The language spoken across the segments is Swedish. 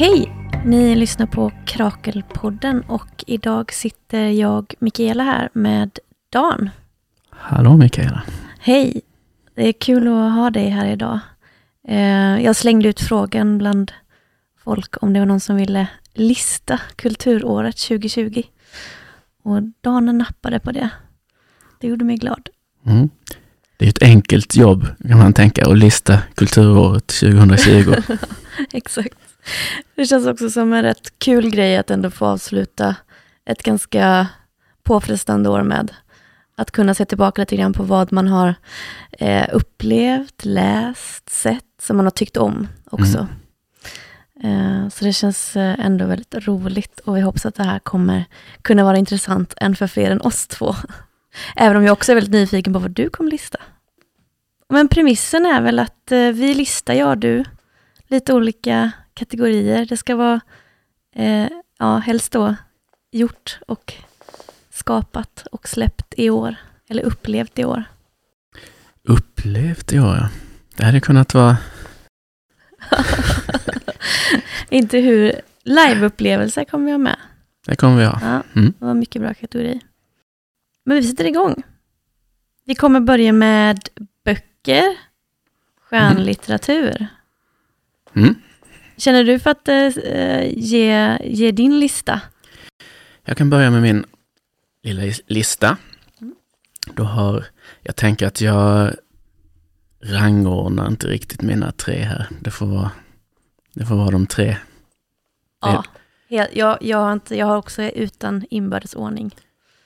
Hej! Ni lyssnar på Krakelpodden och idag sitter jag, Mikaela, här med Dan. Hallå Mikaela. Hej! Det är kul att ha dig här idag. Eh, jag slängde ut frågan bland folk om det var någon som ville lista kulturåret 2020. Och Dan nappade på det. Det gjorde mig glad. Mm. Det är ett enkelt jobb kan man tänka att lista kulturåret 2020. Exakt. Det känns också som en rätt kul grej att ändå få avsluta ett ganska påfrestande år med. Att kunna se tillbaka lite grann på vad man har eh, upplevt, läst, sett, som man har tyckt om också. Mm. Eh, så det känns eh, ändå väldigt roligt och vi hoppas att det här kommer kunna vara intressant än för fler än oss två. Även om jag också är väldigt nyfiken på vad du kommer lista. Men premissen är väl att eh, vi listar, jag och du, lite olika kategorier. Det ska vara, eh, ja, helst då gjort och skapat och släppt i år, eller upplevt i år. Upplevt i år, ja. Det hade kunnat vara... Inte hur liveupplevelser kommer vi ha med. Det kommer vi ha. Ja, mm. Det var mycket bra kategori. Men vi sätter igång. Vi kommer börja med böcker, skönlitteratur. Mm. Känner du för att äh, ge, ge din lista? Jag kan börja med min lilla lista. Mm. Då har, jag tänker att jag rangordnar inte riktigt mina tre här. Det får vara, det får vara de tre. Ja, jag, jag, jag, har inte, jag har också utan inbördes ordning.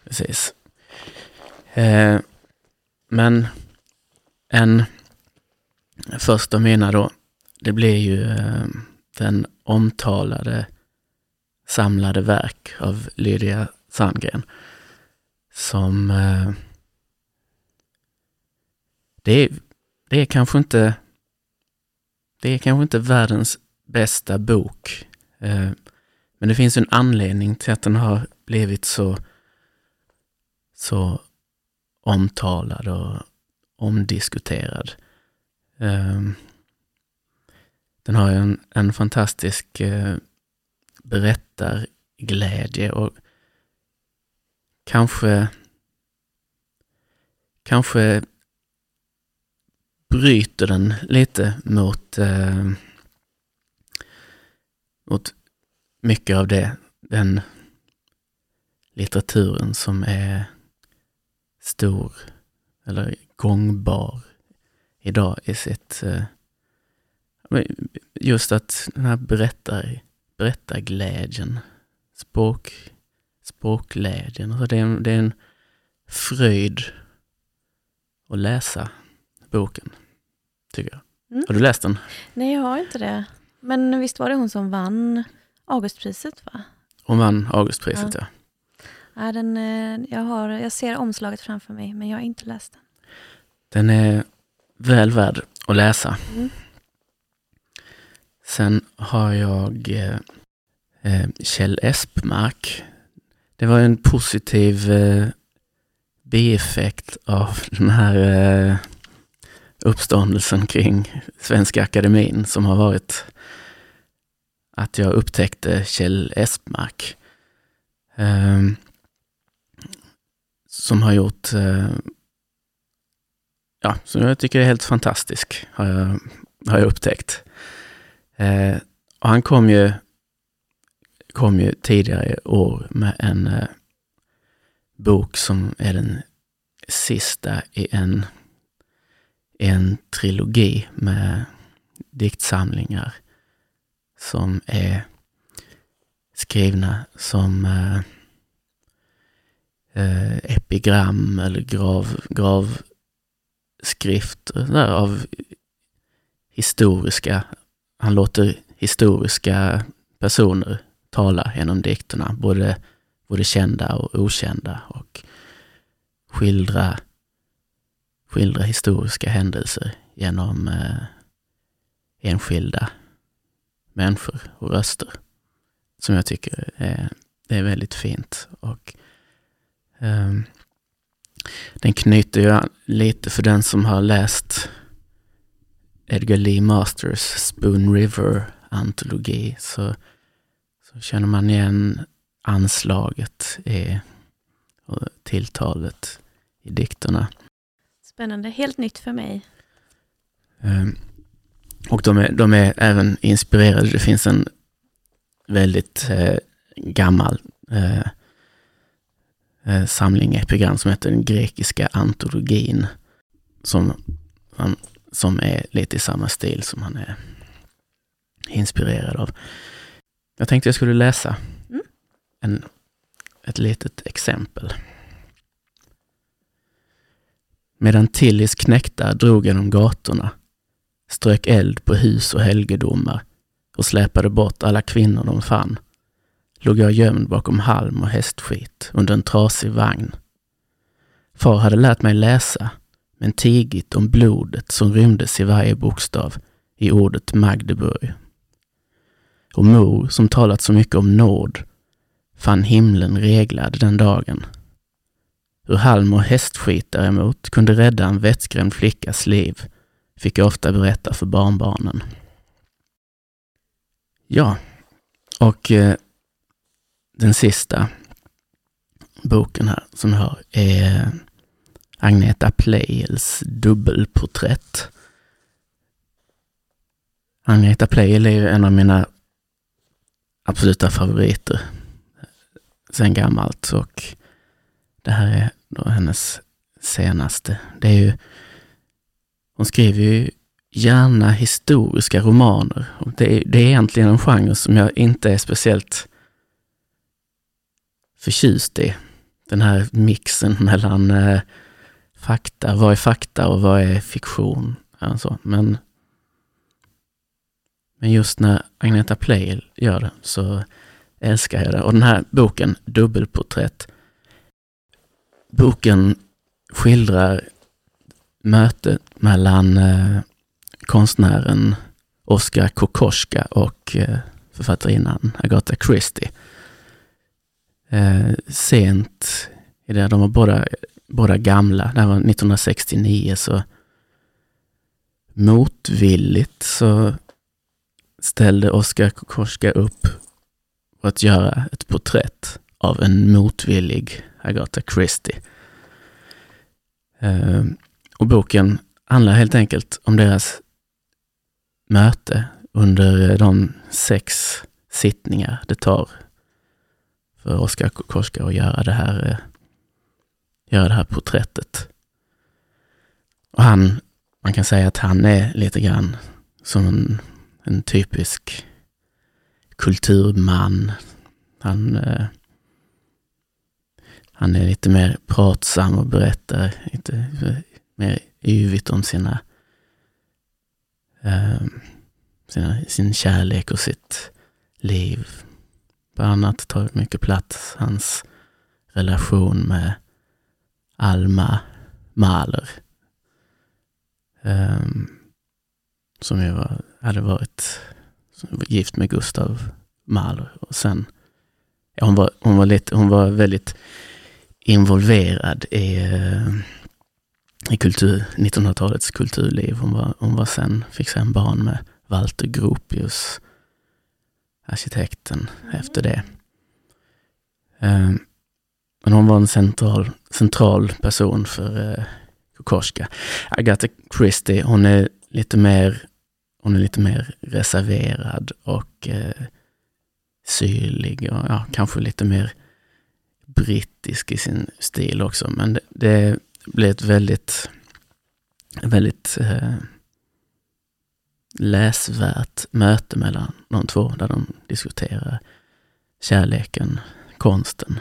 Precis. Eh, men en första mina då, det blir ju eh, den omtalade samlade verk av Lydia Sandgren. Som eh, det, är, det är kanske inte det är kanske inte världens bästa bok. Eh, men det finns en anledning till att den har blivit så, så omtalad och omdiskuterad. Eh, den har en, en fantastisk eh, berättarglädje och kanske, kanske bryter den lite mot, eh, mot mycket av det, den litteraturen som är stor eller gångbar idag i sitt eh, just att den här berättar, berättarglädjen, språk, språkglädjen, alltså det, är en, det är en fröjd att läsa boken, tycker jag. Mm. Har du läst den? Nej, jag har inte det. Men visst var det hon som vann Augustpriset? va? Hon vann Augustpriset, ja. ja. ja den, eh, jag, har, jag ser omslaget framför mig, men jag har inte läst den. Den är väl värd att läsa. Mm. Sen har jag eh, eh, Kjell Espmark. Det var en positiv eh, bieffekt av den här eh, uppståndelsen kring Svenska Akademin som har varit att jag upptäckte Kjell Espmark. Eh, som har gjort, eh, ja, som jag tycker är helt fantastisk, har jag, har jag upptäckt. Eh, och han kom ju, kom ju tidigare i år med en eh, bok som är den sista i en, en trilogi med diktsamlingar som är skrivna som eh, eh, epigram eller grav, gravskrifter av historiska han låter historiska personer tala genom dikterna, både, både kända och okända och skildra, skildra historiska händelser genom eh, enskilda människor och röster. Som jag tycker är, är väldigt fint. Och eh, Den knyter ju lite för den som har läst Edgar Lee Masters Spoon River antologi så, så känner man igen anslaget i, och tilltalet i dikterna. Spännande, helt nytt för mig. Um, och de är, de är även inspirerade. Det finns en väldigt eh, gammal eh, eh, samling epigram som heter den grekiska antologin. Som, som är lite i samma stil som han är inspirerad av. Jag tänkte jag skulle läsa mm. en, ett litet exempel. Medan Tillis knäktar drog genom gatorna, strök eld på hus och helgedomar och släpade bort alla kvinnor de fann, låg jag gömd bakom halm och hästskit under en trasig vagn. Far hade lärt mig läsa, men tigit om blodet som rymdes i varje bokstav i ordet Magdeburg. Och mor, som talat så mycket om nåd, fann himlen reglad den dagen. Hur halm och hästskit däremot kunde rädda en vettskrämd flickas liv fick jag ofta berätta för barnbarnen. Ja, och eh, den sista boken här som jag har är Agneta Pleijels dubbelporträtt. Agneta Pleijel är ju en av mina absoluta favoriter sen gammalt och det här är då hennes senaste. Det är ju, hon skriver ju gärna historiska romaner. Och det, är, det är egentligen en genre som jag inte är speciellt förtjust i. Den här mixen mellan eh, fakta, vad är fakta och vad är fiktion? Alltså, men, men just när Agneta Pleijel gör det så älskar jag det. Och den här boken, Dubbelporträtt, boken skildrar mötet mellan eh, konstnären Oskar Kokoschka och eh, författarinnan Agatha Christie. Eh, sent i det, de var båda, båda gamla, det här var 1969, så motvilligt så ställde Oskar Kokoschka upp för att göra ett porträtt av en motvillig Agatha Christie. Ehm, och boken handlar helt enkelt om deras möte under eh, de sex sittningar det tar för Oskar Kokoschka att göra det här, eh, göra det här porträttet. Och han, man kan säga att han är lite grann som en, en typisk kulturman. Han, eh, han är lite mer pratsam och berättar lite mer yvigt om sina eh, sina, sin kärlek och sitt liv. Bland annat tar mycket plats hans relation med Alma Mahler. Um, som ju var, hade varit gift med Gustav Mahler. Och sen, ja, hon, var, hon, var lite, hon var väldigt involverad i eh, i kultur, 1900-talets kulturliv. Hon var, hon var sen, fick sen barn med Walter Gropius, arkitekten, efter det. Um, men hon var en central, central person för eh, Kokoschka. Agatha Christie, hon är lite mer, hon är lite mer reserverad och eh, syrlig och ja, kanske lite mer brittisk i sin stil också. Men det, det blir ett väldigt, väldigt eh, läsvärt möte mellan de två där de diskuterar kärleken, konsten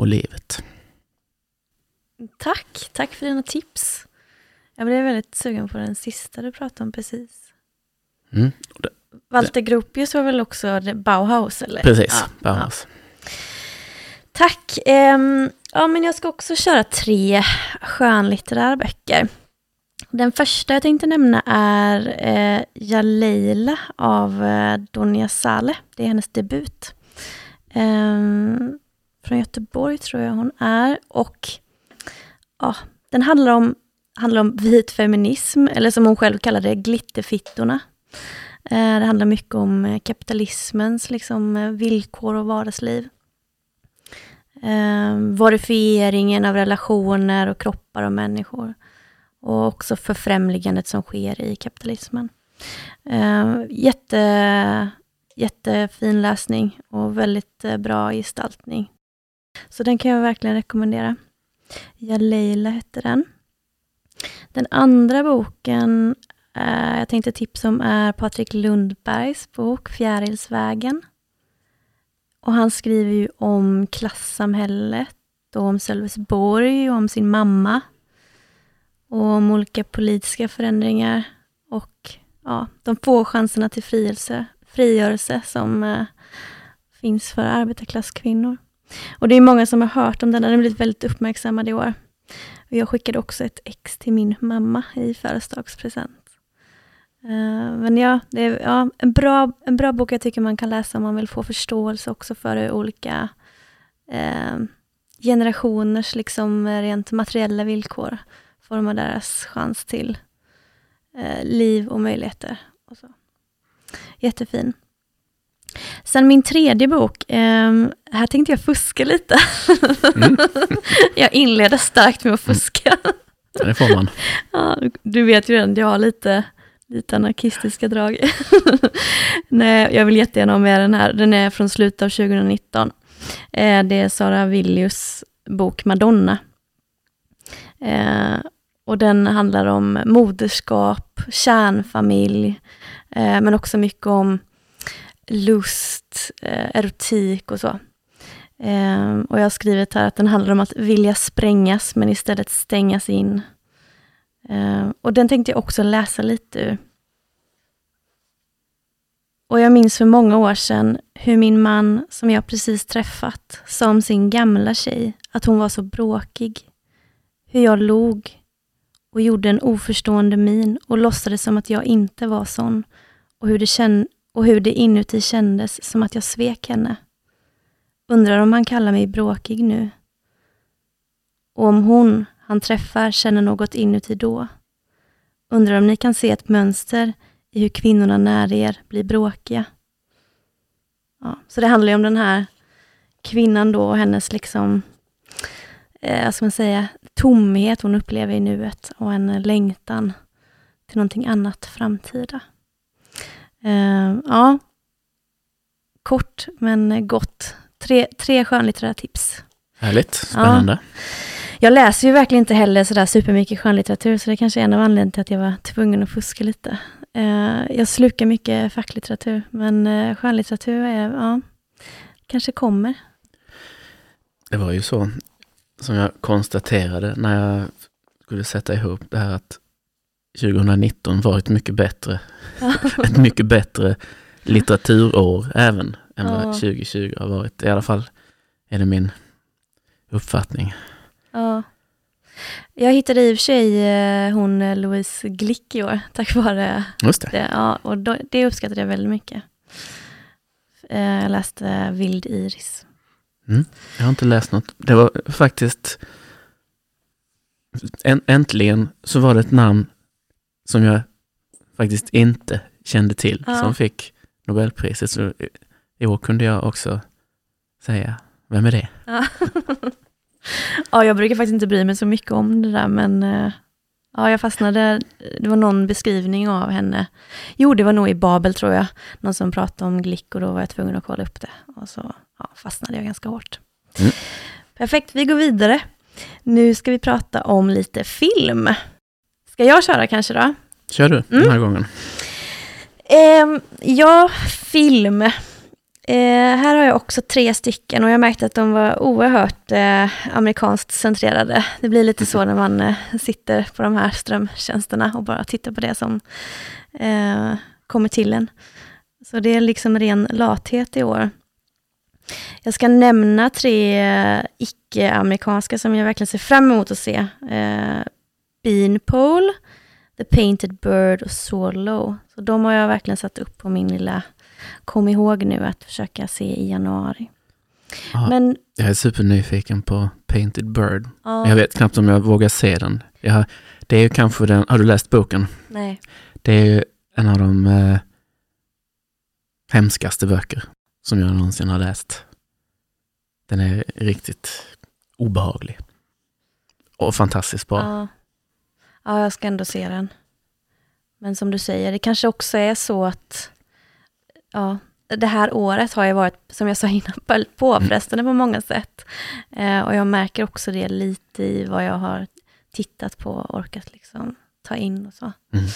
och livet. Tack, tack för dina tips. Jag blev väldigt sugen på den sista du pratade om precis. Mm. Walter Gropius var väl också Bauhaus? Eller? Precis, ja, Bauhaus. Ja. Tack. Um, ja, men jag ska också köra tre skönlitterära böcker. Den första jag tänkte nämna är eh, Jaleila av eh, Donja Saleh. Det är hennes debut. Um, från Göteborg tror jag hon är. Och ja, den handlar om, handlar om vit feminism, eller som hon själv kallar det, glitterfittorna. Eh, det handlar mycket om eh, kapitalismens liksom, eh, villkor och vardagsliv. Eh, Varifieringen av relationer och kroppar och människor. Och också förfrämligandet som sker i kapitalismen. Eh, jätte, jättefin läsning och väldigt bra gestaltning. Så den kan jag verkligen rekommendera. Ja, Leila hette den. Den andra boken eh, jag tänkte tipsa om är Patrik Lundbergs bok Fjärilsvägen. Och han skriver ju om klassamhället och om Sölvesborg och om sin mamma. Och om olika politiska förändringar och ja, de få chanserna till frigörelse, frigörelse som eh, finns för arbetarklasskvinnor. Och det är många som har hört om den, den har blivit väldigt uppmärksammad i år. Och jag skickade också ett ex till min mamma i födelsedagspresent. Uh, men ja, det är ja, en, bra, en bra bok jag tycker man kan läsa om man vill få förståelse också för hur olika uh, generationers liksom rent materiella villkor formar deras chans till uh, liv och möjligheter. Och så. Jättefin. Sen min tredje bok, eh, här tänkte jag fuska lite. Mm. jag inleder starkt med att fuska. Ja, det får man. Ja, du vet ju redan, jag har lite, lite anarkistiska drag. Nej, jag vill jättegärna ha med den här. Den är från slutet av 2019. Eh, det är Sara Villius bok Madonna. Eh, och den handlar om moderskap, kärnfamilj, eh, men också mycket om lust, eh, erotik och så. Eh, och jag har skrivit här att den handlar om att vilja sprängas, men istället stängas in. Eh, och den tänkte jag också läsa lite ur. Och jag minns för många år sedan hur min man, som jag precis träffat, sa om sin gamla tjej att hon var så bråkig. Hur jag log och gjorde en oförstående min och låtsades som att jag inte var sån och hur det och hur det inuti kändes som att jag svek henne. Undrar om han kallar mig bråkig nu. Och om hon han träffar känner något inuti då. Undrar om ni kan se ett mönster i hur kvinnorna nära er blir bråkiga. Ja, så det handlar ju om den här kvinnan då och hennes liksom, eh, ska man säga, tomhet hon upplever i nuet och en längtan till någonting annat framtida. Uh, ja, kort men gott. Tre, tre skönlitterära tips. Härligt, spännande. Ja. Jag läser ju verkligen inte heller sådär supermycket skönlitteratur, så det kanske är en av anledningarna till att jag var tvungen att fuska lite. Uh, jag slukar mycket facklitteratur, men uh, skönlitteratur är, ja, kanske kommer. Det var ju så, som jag konstaterade när jag skulle sätta ihop det här att 2019 var ett mycket bättre, ett mycket bättre litteraturår även än vad 2020 har varit. I alla fall är det min uppfattning. Ja. Jag hittade i och för sig eh, hon eh, Louise Glick i år, tack vare Just det. det. Ja, och då, det uppskattade jag väldigt mycket. Eh, jag läste Vild Iris. Mm, jag har inte läst något. Det var faktiskt Äntligen så var det ett namn som jag faktiskt inte kände till, ja. som fick Nobelpriset. Så i år kunde jag också säga, vem är det? Ja. ja, jag brukar faktiskt inte bry mig så mycket om det där, men eh, ja, jag fastnade. Det var någon beskrivning av henne. Jo, det var nog i Babel tror jag. Någon som pratade om Glick och då var jag tvungen att kolla upp det. Och så ja, fastnade jag ganska hårt. Mm. Perfekt, vi går vidare. Nu ska vi prata om lite film. Ska jag köra kanske då? Kör du den här mm. gången. Eh, ja, film. Eh, här har jag också tre stycken och jag märkte att de var oerhört eh, amerikanskt centrerade. Det blir lite så när man eh, sitter på de här strömtjänsterna och bara tittar på det som eh, kommer till en. Så det är liksom ren lathet i år. Jag ska nämna tre eh, icke-amerikanska som jag verkligen ser fram emot att se. Beanpole, The Painted Bird och Swallow. Så de har jag verkligen satt upp på min lilla kom ihåg nu att försöka se i januari. Ja, Men, jag är supernyfiken på Painted Bird. Ja. Jag vet knappt om jag vågar se den. Jag, det är ju kanske den, har du läst boken? Nej. Det är ju en av de eh, hemskaste böcker som jag någonsin har läst. Den är riktigt obehaglig. Och fantastiskt bra. Ja. Ja, jag ska ändå se den. Men som du säger, det kanske också är så att ja, det här året har ju varit, som jag sa innan, påfrestande på många sätt. Eh, och jag märker också det lite i vad jag har tittat på och orkat liksom ta in och så. Mm.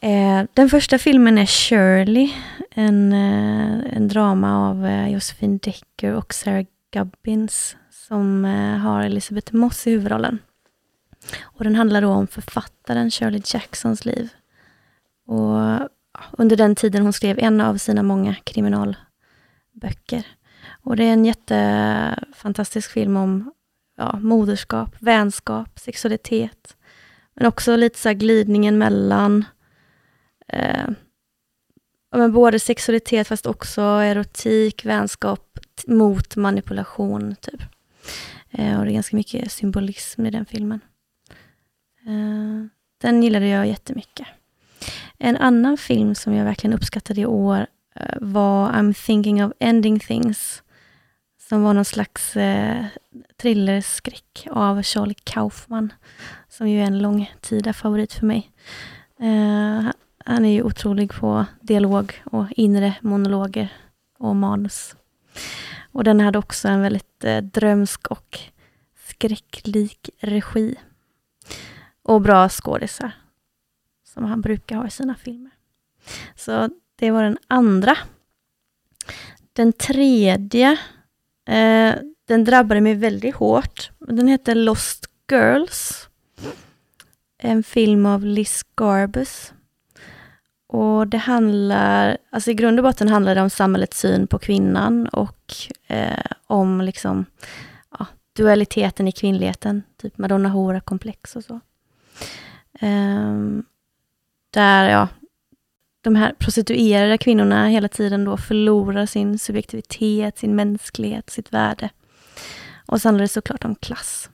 Eh, den första filmen är Shirley, en, eh, en drama av eh, Josephine Decker och Sarah Gubbins, som eh, har Elizabeth Moss i huvudrollen. Och den handlar då om författaren Shirley Jacksons liv. Och under den tiden hon skrev en av sina många kriminalböcker. Och det är en jättefantastisk film om ja, moderskap, vänskap, sexualitet. Men också lite så glidningen mellan eh, men både sexualitet fast också erotik, vänskap mot manipulation. typ. Eh, och det är ganska mycket symbolism i den filmen. Eh, den gillade jag jättemycket. En annan film som jag verkligen uppskattade i år eh, var I'm thinking of ending things. Som var någon slags eh, thrillerskräck av Charlie Kaufman. Som ju är en långtida favorit för mig. Eh, han är ju otrolig på dialog och inre monologer och manus. Och den hade också en väldigt eh, drömsk och skräcklik regi. Och bra skådisar som han brukar ha i sina filmer. Så det var den andra. Den tredje, eh, den drabbade mig väldigt hårt. Den heter Lost Girls. En film av Liz Garbus. Och det handlar, alltså i grund och botten handlar det om samhällets syn på kvinnan och eh, om liksom ja, dualiteten i kvinnligheten, typ Madonna Hora-komplex och så. Ehm, där ja, de här prostituerade kvinnorna hela tiden då förlorar sin subjektivitet, sin mänsklighet, sitt värde. Och så handlar det såklart om klass.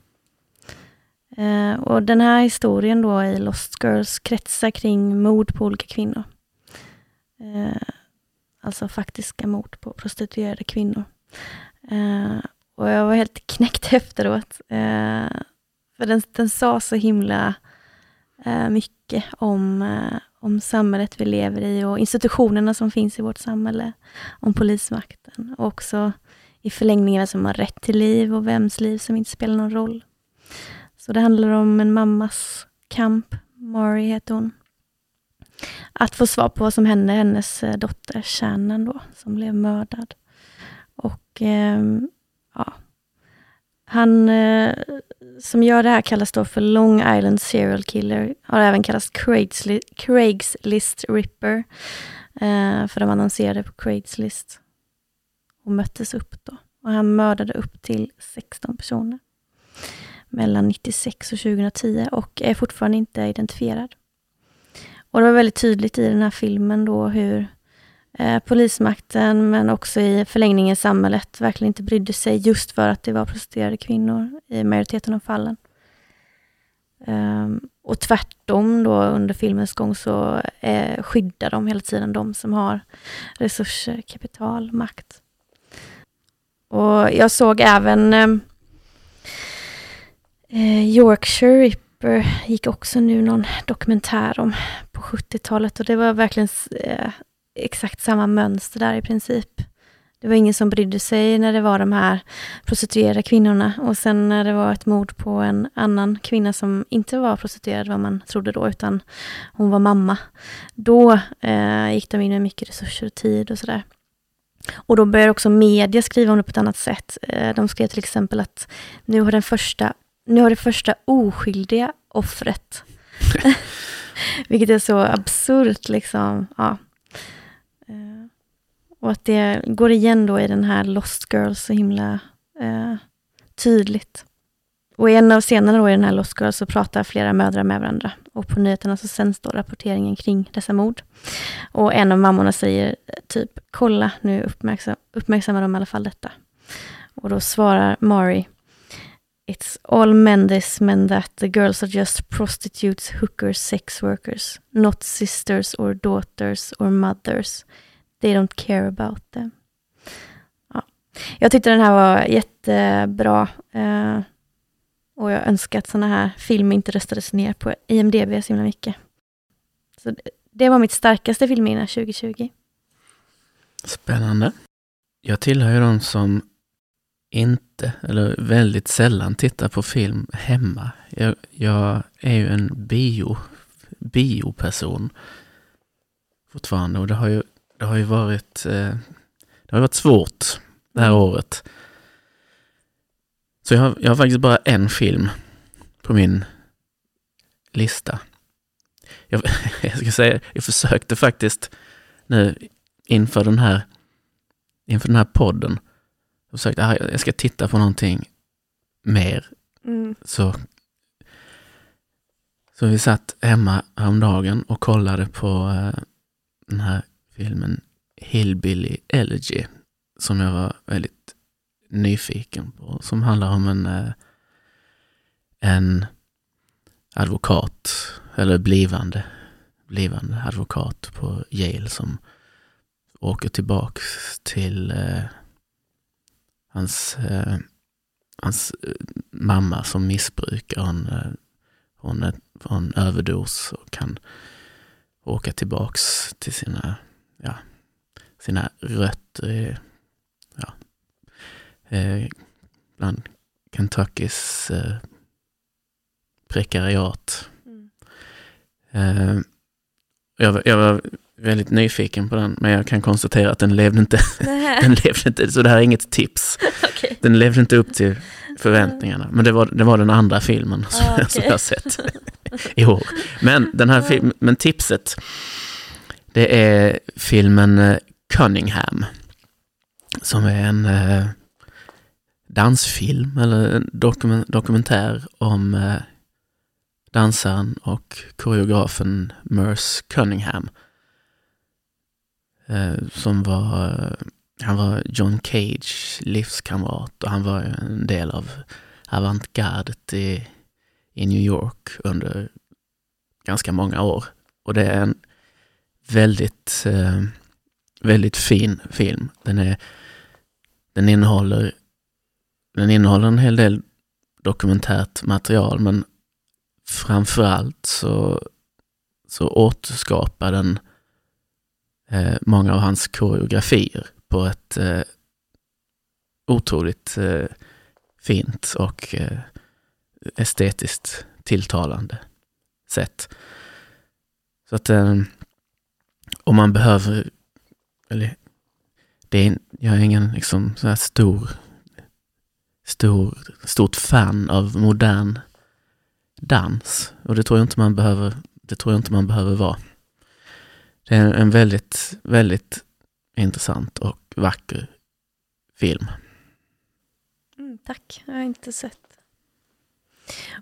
Eh, och den här historien då i Lost Girls kretsar kring mord på olika kvinnor. Eh, alltså faktiska mord på prostituerade kvinnor. Eh, och jag var helt knäckt efteråt. Eh, för den, den sa så himla eh, Eh, mycket om, eh, om samhället vi lever i och institutionerna som finns i vårt samhälle. Om polismakten och också i förlängningen som har rätt till liv och vems liv som inte spelar någon roll. Så det handlar om en mammas kamp, Mari heter hon. Att få svar på vad som hände hennes eh, dotter Shannon då, som blev mördad. Och eh, ja, han eh, som gör det här kallas då för Long Island Serial Killer. Har även kallats Craigslist, Craigslist Ripper. Eh, för de annonserade på Craigslist. Och möttes upp då. Och han mördade upp till 16 personer. Mellan 96 och 2010 och är fortfarande inte identifierad. Och det var väldigt tydligt i den här filmen då hur eh, polismakten, men också i förlängningen samhället, verkligen inte brydde sig just för att det var prostituerade kvinnor i majoriteten av fallen. Um, och tvärtom då under filmens gång så eh, skyddar de hela tiden de som har resurser, kapital, makt. Och jag såg även ehm, eh, Yorkshire Ripper gick också nu någon dokumentär om på 70-talet och det var verkligen eh, exakt samma mönster där i princip. Det var ingen som brydde sig när det var de här prostituerade kvinnorna och sen när det var ett mord på en annan kvinna som inte var prostituerad vad man trodde då, utan hon var mamma. Då eh, gick de in med mycket resurser och tid och sådär. Och då började också media skriva om det på ett annat sätt. Eh, de skrev till exempel att nu har, den första, nu har det första oskyldiga offret vilket är så absurt liksom. Ja. Och att det går igen då i den här Lost Girls så himla eh, tydligt. Och i en av scenerna då i den här Lost Girls så pratar flera mödrar med varandra. Och på nyheterna så sänds då rapporteringen kring dessa mord. Och en av mammorna säger typ, kolla nu uppmärksam, uppmärksammar de i alla fall detta. Och då svarar Mari, It's all men this men that the girls are just prostitutes, hookers, sex workers, not sisters or daughters or mothers. They don't care about them. Ja. Jag tyckte den här var jättebra. Eh, och jag önskar att sådana här filmer inte röstades ner på IMDB så himla mycket. Så det, var mitt starkaste filmminne 2020. Spännande. Jag tillhör ju de som inte, eller väldigt sällan tittar på film hemma. Jag, jag är ju en bio, bioperson fortfarande och det har ju, det har ju varit, eh, det har varit svårt det här året. Så jag har, jag har faktiskt bara en film på min lista. Jag, jag ska säga, jag försökte faktiskt nu inför den här, inför den här podden, jag försökte, ah, jag ska titta på någonting mer. Mm. Så, så vi satt hemma häromdagen och kollade på eh, den här filmen Hillbilly Elegy, som jag var väldigt nyfiken på, som handlar om en, eh, en advokat, eller blivande, blivande advokat på Yale som åker tillbaks till eh, hans, eh, hans eh, mamma som missbrukar. Hon, eh, hon, hon en överdos och kan åka tillbaks till sina, ja, sina rötter i, ja, eh, bland Kentuckys eh, prekariat. Mm. Eh, jag, var- jag var väldigt nyfiken på den, men jag kan konstatera att den levde inte, den levde inte, så det här är inget tips. okej. Den levde inte upp till förväntningarna, men det var, det var den andra filmen som, Ah, okej. som jag sett i år. Men, den här film, men tipset, det är filmen eh, Cunningham, som är en eh, dansfilm eller en dokumentär om eh, dansaren och koreografen Merce Cunningham. Som var, han var John Cage livskamrat och han var en del av avantgardet i, i New York under ganska många år. Och det är en väldigt, eh, väldigt fin film. Den, är, den, innehåller, den innehåller en hel del dokumentärt material men framförallt så, så återskapar den eh, många av hans koreografier på ett eh, otroligt eh, fint och eh, estetiskt tilltalande sätt. Så att eh, om man behöver, eller det är, jag är ingen liksom så här stor, stor, stort fan av modern dans och det tror jag inte man behöver, det tror jag inte man behöver vara. Det är en väldigt, väldigt intressant och vacker film. Mm, tack, jag har inte sett.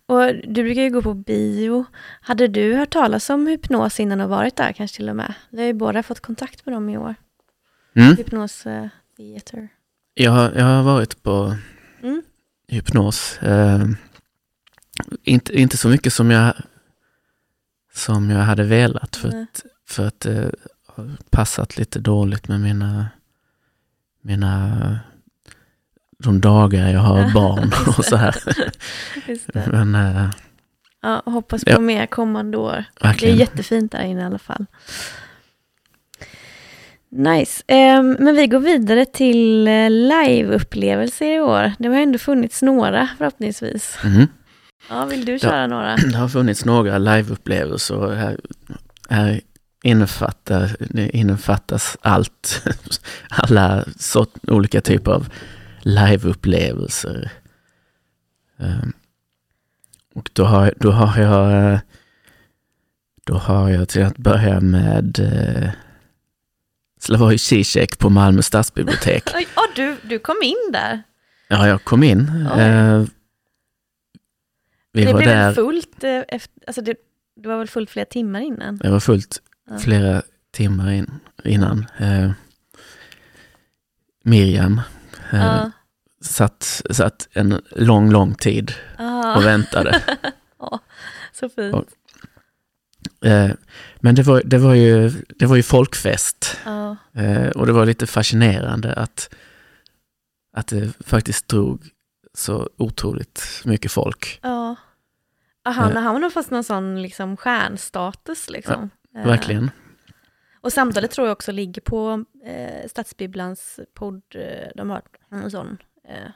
Och du brukar ju gå på bio. Hade du hört talas om hypnos innan och varit där kanske till och med? Vi har ju båda fått kontakt med dem i år. Mm. Hypnos eh, Theater. Jag, har- jag har varit på Mm. hypnos. Eh, inte, inte så mycket som jag, som jag hade velat för Nej. att, för att det har passat lite dåligt med mina, mina de dagar jag har barn och så här. Men eh, Ja, hoppas på Ja. mer kommande år. Det är verkligen. jättefint där inne i alla fall. Nice. Ehm, men vi går vidare till eh, liveupplevelser i år. Det har ändå funnits några förhoppningsvis. Mhm. Ja, vill du köra några? Det har funnits några liveupplevelser här, här innefattar, innefattas allt. Alla sort, olika typer av liveupplevelser. Ehm, Och då har, då har jag då har jag till att börja med eh, Slavoj Zizek på Malmö stadsbibliotek. Oj, åh, du, du kom in där. Ja, jag kom in. Oj. Eh, vi det var blev där. fullt, eh, efter, alltså det, det var väl fullt flera timmar innan? Det var fullt Ja. flera timmar in, innan. Eh, Miriam Ja. satt, satt en lång, lång tid Ah. och väntade. Ja, så fint. Och- Eh, men det var, det, var ju, det var ju folkfest Ja. eh, och det var lite fascinerande att, att det faktiskt drog så otroligt mycket folk. ja. Ah, Han, han har nog fått någon sån liksom stjärnstatus. Liksom. Eh, Verkligen. Och samtalet tror jag också ligger på eh, Stadsbibblans podd. Eh, de har en sån. Eh,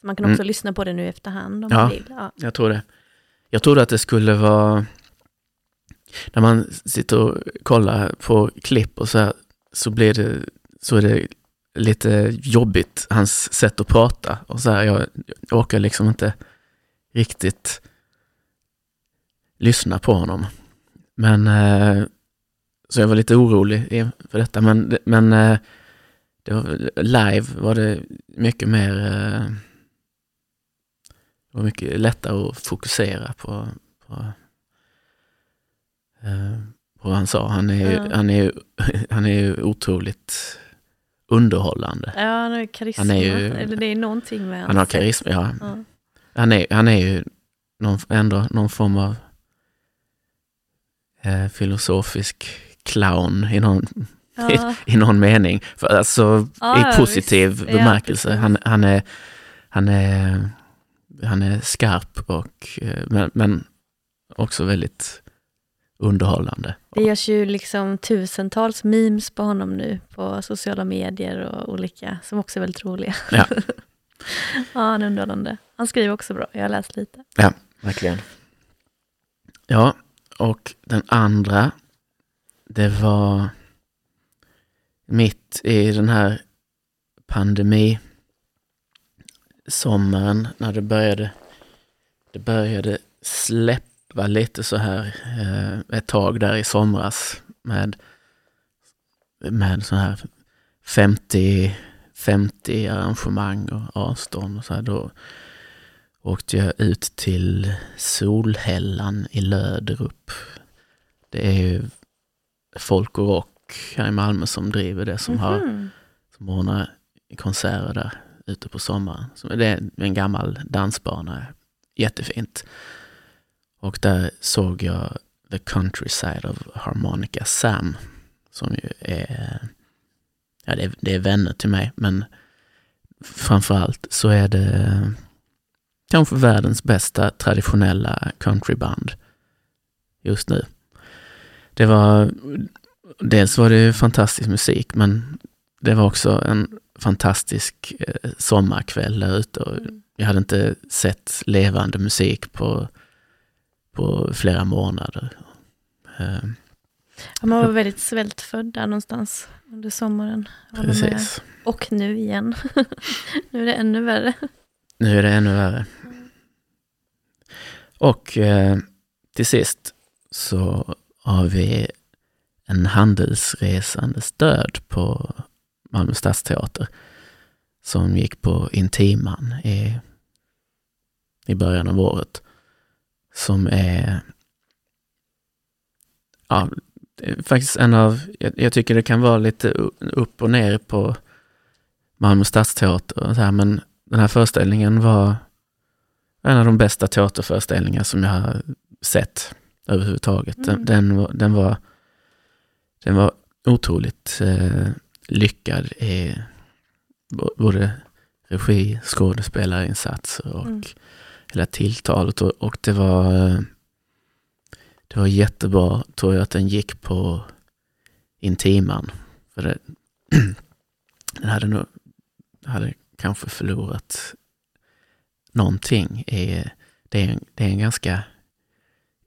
så man kan också Mm. lyssna på det nu efterhand om Ja. man vill. Ja. Jag tror det. Jag trodde att det skulle vara... När man sitter och kollar på klipp och så här, så blir det, så är det lite jobbigt, hans sätt att prata. Och så här, jag, jag orkar liksom inte riktigt lyssna på honom. Men, eh, så jag var lite orolig för detta. Men, men eh, det var, live var det mycket mer eh, det var mycket lättare att fokusera på, på, eh, på vad han sa. Han är, ju- Ja. han är, ju- han är ju otroligt underhållande. ja, han har ju karisma. Han är ju- Eller det är någonting med Han har karisma, ja. Ja. Han är, han är ju någon, ändå någon form av eh, filosofisk clown i någon, Ja. i någon mening. För, alltså Ja, i ja, positiv visst. Ja, bemärkelse. han, han, är, han, är, han är skarp och, eh, men, men också väldigt underhållande. Det görs ju liksom tusentals memes på honom nu på sociala medier och olika, som också är väldigt roliga. Ja. ja, han är underhållande. Han skriver också bra, jag har läst lite. Verkligen. Ja, och den andra, det var mitt i den här pandemi sommaren när det började, det började släppa lite så här eh, ett tag där i somras med, med så här 50, 50 arrangemang och avstånd och så här. Då, åkte jag ut till Solhällan i Löderup. Det är ju Folk och Rock här i Malmö som driver det, som, har, Mhm. som ordnar konserter där ute på sommaren. Det är en gammal dansbana, jättefint. Och där såg jag The Countryside of Harmonica Sam, som ju är, ja det är, det är vänner till mig, men framförallt så är det kanske världens bästa traditionella countryband just nu. Det var, dels var det fantastisk musik, men det var också en fantastisk eh, sommarkväll där ute. Och jag hade inte sett levande musik på, på flera månader. Eh, Ja, man var väldigt svältfödd där någonstans under sommaren. Precis. Och nu igen. nu är det ännu värre. Nu är det ännu värre. Och eh, till sist så har vi en handelsresandes död på Malmö stadsteater som gick på Intiman i, i början av året. Som är, ja, faktiskt en av, jag, jag tycker det kan vara lite upp och ner på Malmö stadsteater och så här, men den här föreställningen var en av de bästa teaterföreställningar som jag har sett överhuvudtaget. Den, Mm. den, var, den, var, den var otroligt eh, lyckad i både regi, skådespelarinsatser och Mm. hela tilltalet. Och, och det var eh, det var jättebra, tror jag, att den gick på Intiman. För det, den hade nog hade kanske förlorat någonting. Är, det, är en, det är en ganska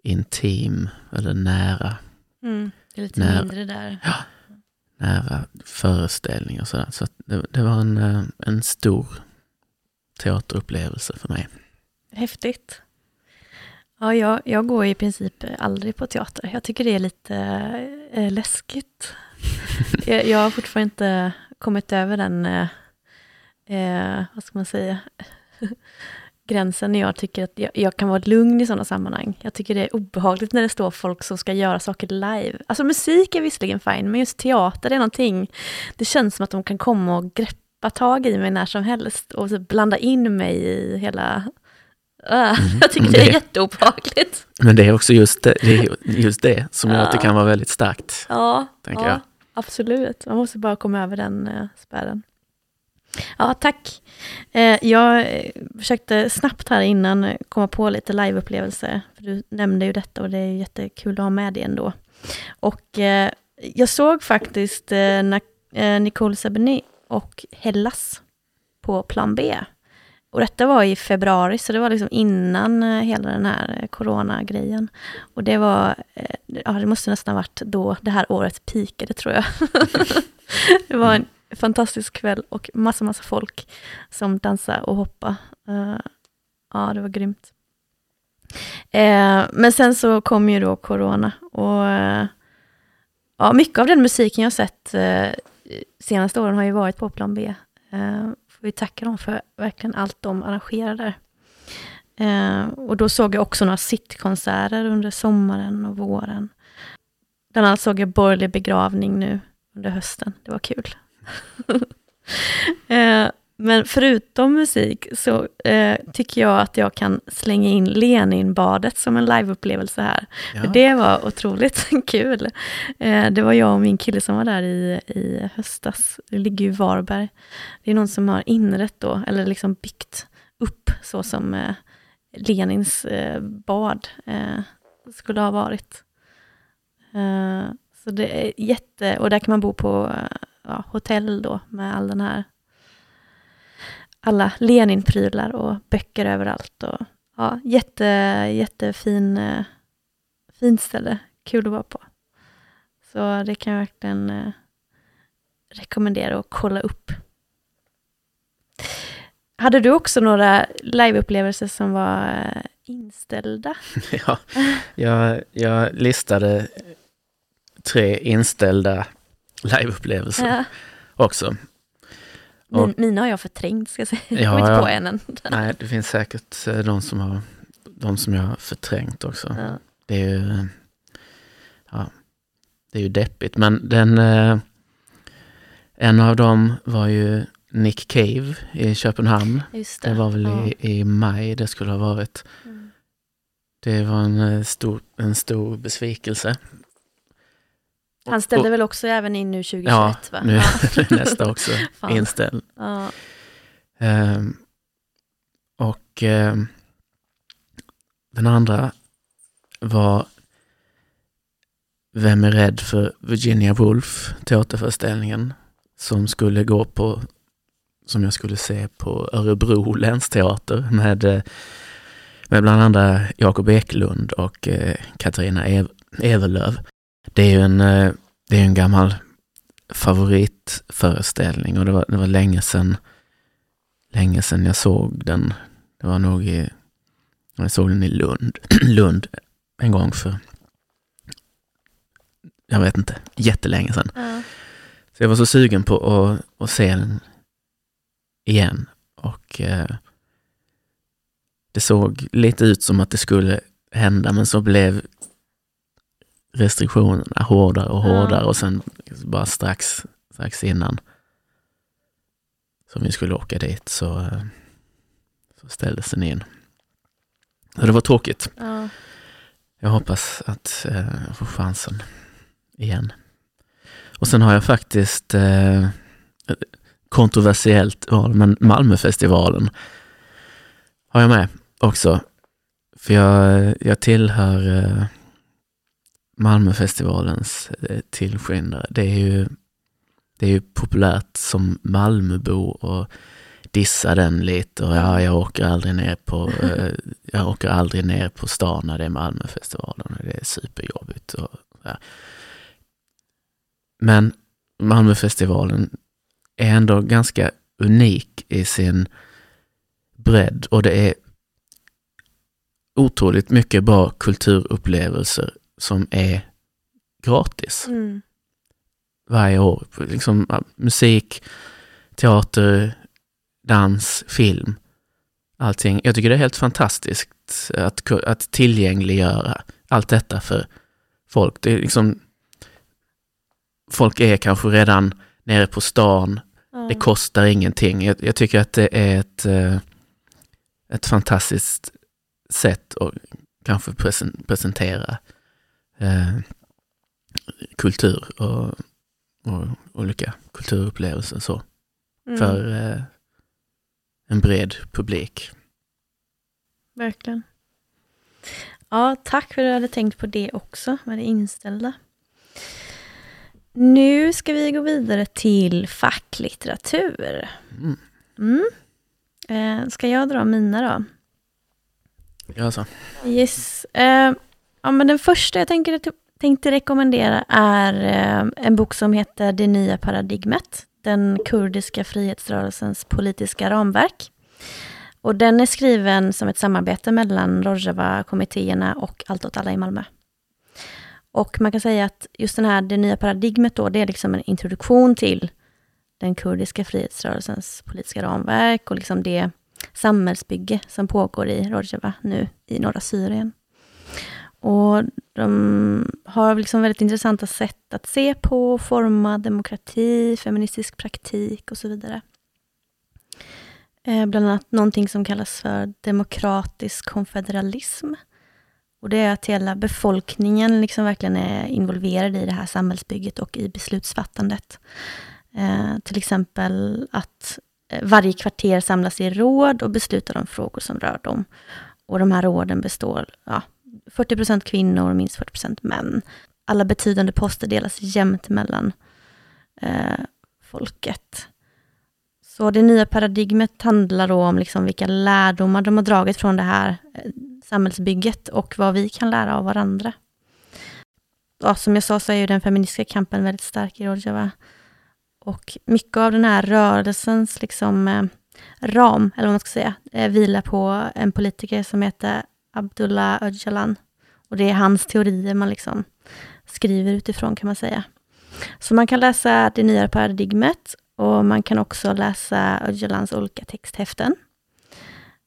intim eller nära, Mm. Det är lite Nej. mindre där. nära föreställning och sådär. Så det, det var en, eh, en stor teaterupplevelse för mig. Häftigt. Ja, jag, jag går i princip aldrig på teater. Jag tycker det är lite eh, läskigt. jag, jag har fortfarande inte kommit över den, eh, vad ska man säga, gränsen när jag tycker att jag, jag kan vara lugn i sådana sammanhang. Jag tycker det är obehagligt när det står folk som ska göra saker live. Alltså musik är visserligen fine, men just teater är någonting, det känns som att de kan komma och greppa tag i mig när som helst och typ blanda in mig i hela Uh, jag tycker det, är jätteobehagligt. Men det är också just det, det, är just det som gör att det kan vara väldigt starkt. Ja, ja absolut. Man måste bara komma över den uh, spärren. Ja, tack. Eh, jag eh, försökte snabbt här innan komma på lite liveupplevelser. Du nämnde ju detta och det är jättekul att ha med det ändå. Och eh, jag såg faktiskt Nicole Sebeny och Hellas på plan B. Och detta var i februari, så det var liksom innan hela den här coronagrejen. Och det var, ja det måste nästan varit då det här året pikade tror jag. det var en fantastisk kväll och massa, massa folk som dansade och hoppade. Uh, ja, det var grymt. Uh, men sen så kom ju då corona och uh, ja, mycket av den musiken jag sett eh, senaste åren har ju varit på Plan B. får vi tacka dem för verkligen allt de arrangerar där. och då såg jag också några sittkonserter under sommaren och våren. Bland annat såg jag Borgerlig begravning nu under hösten. Det var kul. eh, men förutom musik så eh, tycker jag att jag kan slänga in Leninbadet som en liveupplevelse här. Ja. För det var otroligt kul. Eh, det var jag och min kille som var där i, i höstas. Det ligger ju i Varberg. Det är någon som har inrett då, eller liksom byggt upp så som eh, Lenins eh, bad eh, skulle ha varit. Så det är jätte, och där kan man bo på ja, hotell då med all den här alla Lenin-prylar och böcker överallt. Och, ja, jätte, jättefin eh, fint ställe, kul att vara på. Så det kan jag verkligen eh, rekommendera att kolla upp. Hade du också några liveupplevelser som var eh, inställda? ja, jag, jag listade tre inställda liveupplevelser ja. också. Och, Min, mina har jag förträngt, ska jag säga. Ja, jag inte på en än. Nej, det finns säkert eh, de som, har, de som jag har förträngt också. Ja. Det är ju ja, det är ju deppigt. Men den, eh, en av dem var ju Nick Cave i Köpenhamn. Det. det var väl i, i maj det skulle ha varit. Mm. Det var en eh, stor, en stor besvikelse. Han ställde och, väl också även in nu 2021? Ja, va? nu är nästa också inställd. Ja. Um, och um, den andra var Vem är rädd för Virginia Woolf, teaterföreställningen, som skulle gå på, som jag skulle se på Örebro länsteater med, eh, med bland andra Jakob Eklund och eh, Katarina Ev Everlöv. Det är ju en, eh, det är en gammal favoritföreställning och det var, det var länge sedan länge sedan jag såg den. Det var nog i, jag såg den i Lund, Lund en gång för, jag vet inte, jättelänge sedan. Mm. Så jag var så sugen på att, att se den igen och eh, det såg lite ut som att det skulle hända men så blev restriktionerna hårdare och hårdare ja. och sen bara strax, strax innan som vi skulle åka dit så, så ställdes den in. Så det var tråkigt. Ja. Jag hoppas att eh, jag får chansen igen. Och sen har jag faktiskt eh, kontroversiellt val, men Malmöfestivalen har jag med också. För jag, jag tillhör eh, Malmöfestivalens eh, tillskyndare. Det är ju, det är ju populärt som Malmöbo och dissa den lite och ja, jag åker aldrig ner på, eh, jag åker aldrig ner på stan när det är Malmöfestivalen och det är superjobbigt. Och, ja. Men Malmöfestivalen är ändå ganska unik i sin bredd och det är otroligt mycket bra kulturupplevelser som är gratis. Mm. Varje år. Liksom, musik, teater, dans, film. Allting. Jag tycker det är helt fantastiskt att, att tillgängliggöra allt detta för folk. Det är liksom, folk är kanske redan nere på stan. Mm. Det kostar ingenting. Jag, jag, tycker att det är ett, eh, ett fantastiskt sätt att kanske presentera eh, kultur och, och olika kulturupplevelser så, mm. för eh, en bred publik. Verkligen. Ja, tack för att du hade tänkt på det också, med det inställda. Nu ska vi gå vidare till facklitteratur. Mm. Mm. Eh, ska jag dra mina då? Ja, så. Yes. Eh, ja, men den första jag tänker, typ, tänkte rekommendera är eh, en bok som heter Det nya paradigmet. Den kurdiska frihetsrörelsens politiska ramverk. Och den är skriven som ett samarbete mellan Rojava-kommittéerna och Allt åt alla i Malmö. Och man kan säga att just den här, det nya paradigmet då, det är liksom en introduktion till den kurdiska frihetsrörelsens politiska ramverk och liksom det samhällsbygge som pågår i Rojava nu i norra Syrien. Och de har liksom väldigt intressanta sätt att se på, och forma demokrati, feministisk praktik och så vidare. Eh, bland annat någonting som kallas för demokratisk konfederalism. Och det är att hela befolkningen liksom verkligen är involverad i det här samhällsbygget och i beslutsfattandet. Eh, till exempel att eh, varje kvarter samlas i råd och beslutar om frågor som rör dem. Och de här råden består ja, 40% kvinnor och minst 40% män. Alla betydande poster delas jämnt mellan eh, folket. Så det nya paradigmet handlar då om liksom vilka lärdomar de har dragit från det här eh, samhällsbygget och vad vi kan lära av varandra. Ja, som jag sa så är ju den feministiska kampen väldigt stark i Rojava. Och mycket av den här rörelsens liksom, eh, ram, eller vad man ska säga, eh, vilar på en politiker som heter Abdullah Öcalan. Och det är hans teorier man liksom skriver utifrån kan man säga. Så man kan läsa det nya paradigmet och man kan också läsa Öcalans olika texthäften.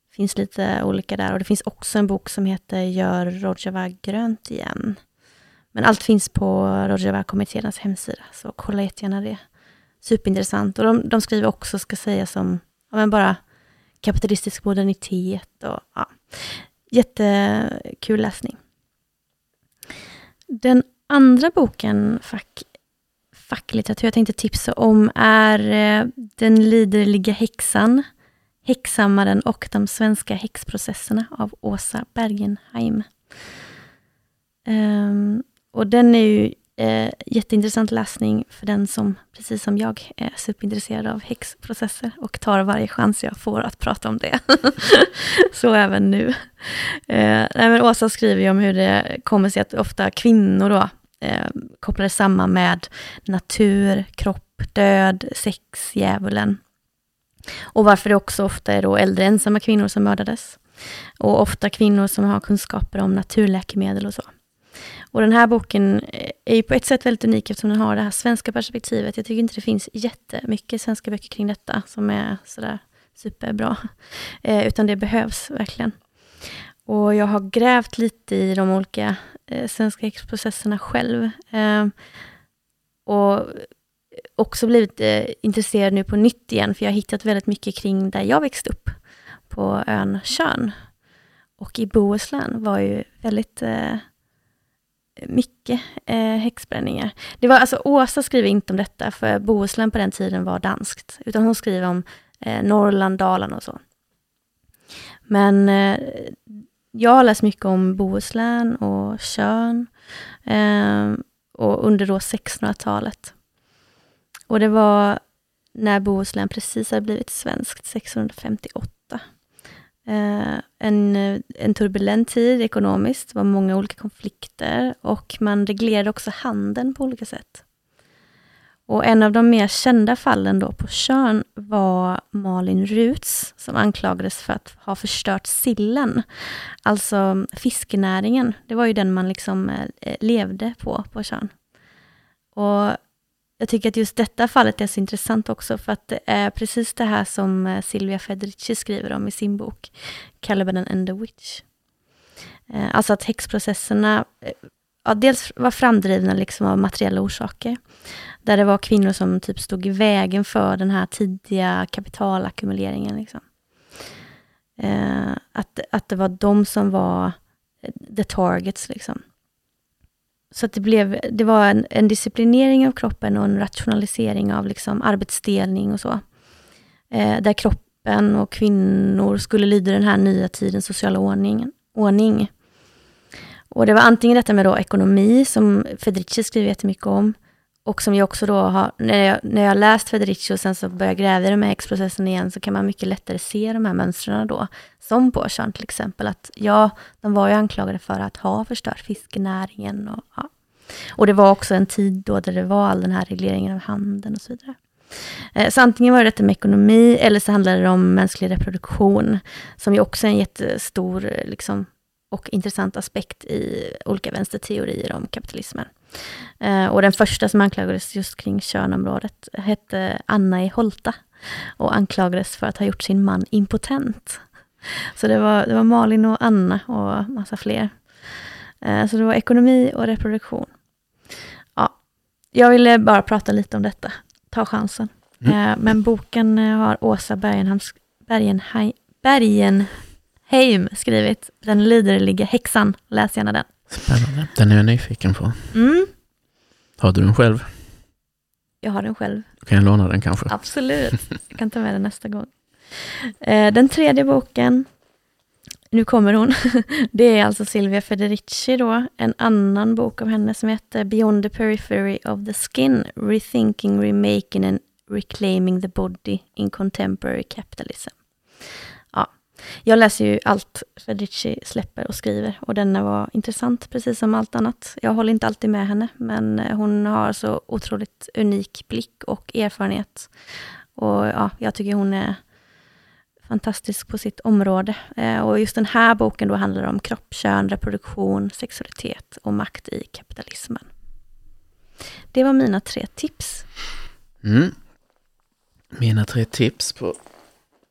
Det finns lite olika där och det finns också en bok som heter Gör Rojava grönt igen. Men allt finns på Rojava-kommittéernas hemsida, så kolla jättegärna det. Superintressant. Och de, de skriver också, ska säga, som ja, men bara kapitalistisk modernitet och ja, jättekul läsning. Den andra boken, fack, facklitteratur, jag tänkte tipsa om är eh, Den liderliga häxan, Häxhammaren och de svenska häxprocesserna av Åsa Bergenheim. Um, och den är ju eh, jätteintressant läsning för den som, precis som jag, är superintresserad av häxprocesser och tar varje chans jag får att prata om det. Så även nu. Eh, nej, men Åsa skriver ju om hur det kommer sig att ofta kvinnor då, eh, kopplar samman med natur, kropp, död, sex, djävulen. Och varför det också ofta är då äldre ensamma kvinnor som mördades. Och ofta kvinnor som har kunskaper om naturläkemedel och så. Och den här boken eh, är ju på ett sätt väldigt unik eftersom den har det här svenska perspektivet. Jag tycker inte det finns jättemycket svenska böcker kring detta som är sådär superbra. Eh, utan det behövs verkligen. Och jag har grävt lite i de olika eh, svenska häxprocesserna själv. Eh, och också blivit eh, intresserad nu på nytt igen, för jag har hittat väldigt mycket kring där jag växte upp, på ön Tjörn. Och i Bohuslän var ju väldigt eh, mycket eh, häxbränningar. Det var, alltså, Åsa skriver inte om detta, för Bohuslän på den tiden var danskt, utan hon skriver om eh, Norrland, Dalarna och så. Men eh, jag har läst mycket om Bohuslän och Tjörn, eh, och under då 1600-talet. Och det var när Bohuslän precis hade blivit svenskt, 1658. Eh, en, eh, en turbulent tid ekonomiskt, det var många olika konflikter och man reglerade också handeln på olika sätt. Och en av de mer kända fallen då på Tjörn var Malin Ruts, som anklagades för att ha förstört sillen. Alltså fiskenäringen, det var ju den man liksom eh, levde på, på Tjörn. Och jag tycker att just detta fallet är så intressant också, för att det är precis det här som eh, Silvia Federici skriver om i sin bok Caliban and the Witch. Eh, alltså att häxprocesserna eh, ja, dels var framdrivna liksom av materiella orsaker, där det var kvinnor som typ stod i vägen för den här tidiga kapitalackumuleringen. Liksom. att, att det var de som var the targets. Liksom. Så att det, blev, det var en, en disciplinering av kroppen och en rationalisering av liksom arbetsdelning och så. Eh, där kroppen och kvinnor skulle lyda den här nya tidens sociala ordning. ordning. Och det var antingen detta med då ekonomi, som Federici skriver jättemycket om, och som jag också då har, när jag, när jag läst Federici och sen så börjar gräva i de här X-processen igen, så kan man mycket lättare se de här mönstren då. Som på Sean till exempel, att ja, de var ju anklagade för att ha förstört fiskenäringen och ja. Och det var också en tid då där det var all den här regleringen av handeln och så vidare. Eh, så antingen var det detta med ekonomi, eller så handlade det om mänsklig reproduktion, som ju också är en jättestor eh, liksom, och intressant aspekt i olika vänsterteorier om kapitalismen. Eh, och den första som anklagades just kring könområdet hette Anna i Holta och anklagades för att ha gjort sin man impotent. Så det var, det var Malin och Anna och massa fler. Eh, så det var ekonomi och reproduktion. Ja, jag ville bara prata lite om detta, ta chansen. Mm. Eh, men boken har Åsa Bergenhams, Bergenheim, Bergenheim skrivit. Den liderliga häxan, läs gärna den. Spännande, den är jag nyfiken på. Mm. Har du den själv? Jag har den själv. Kan jag låna den kanske? Absolut, jag kan ta med den nästa gång. Eh, den tredje boken, nu kommer hon, det är alltså Silvia Federici då, en annan bok av henne som heter Beyond the Periphery of the Skin, Rethinking, Remaking and Reclaiming the Body in Contemporary Capitalism. Jag läser ju allt Federici släpper och skriver och denna var intressant, precis som allt annat. Jag håller inte alltid med henne, men eh, hon har så otroligt unik blick och erfarenhet. Och ja, jag tycker hon är fantastisk på sitt område. Eh, och just den här boken då handlar om kropp, kön, reproduktion, sexualitet och makt i kapitalismen. Det var mina tre tips. Mm. Mina tre tips på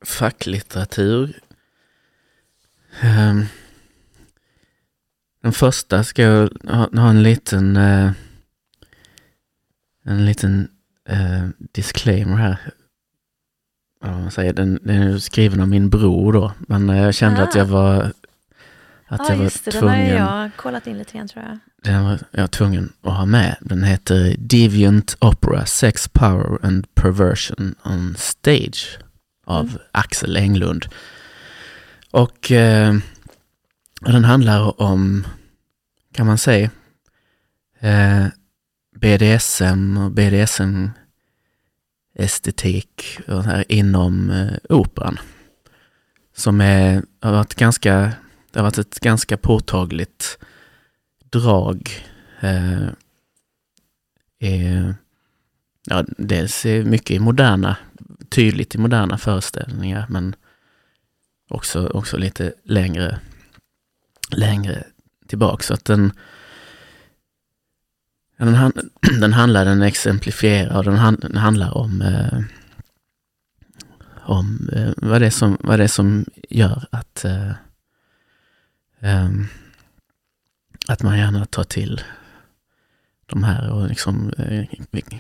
facklitteratur Um, den första ska jag ha, ha en liten uh, en liten uh, disclaimer här. Säger, den, den är skriven av min bror då, men jag kände ah. att jag var att ah, jag var just det, tvungen. Den har jag kollat in lite grann tror jag. Den var jag tvungen att ha med. Den heter Deviant Opera, Sex, Power and Perversion on Stage av mm. Axel Englund. Och eh, den handlar om, kan man säga, eh, BDSM och BDSM-estetik inom eh, operan. Som är, har varit ganska, det har varit ett ganska påtagligt drag. Eh, är, ja, dels är mycket i moderna, tydligt i moderna föreställningar, men också, också lite längre, längre tillbaka. Så att den, den, den handlar, den exemplifierar och den, hand, den handlar om, eh, om eh, vad, det är som, vad det är som gör att, eh, ehm, att man gärna tar till de här och liksom eh,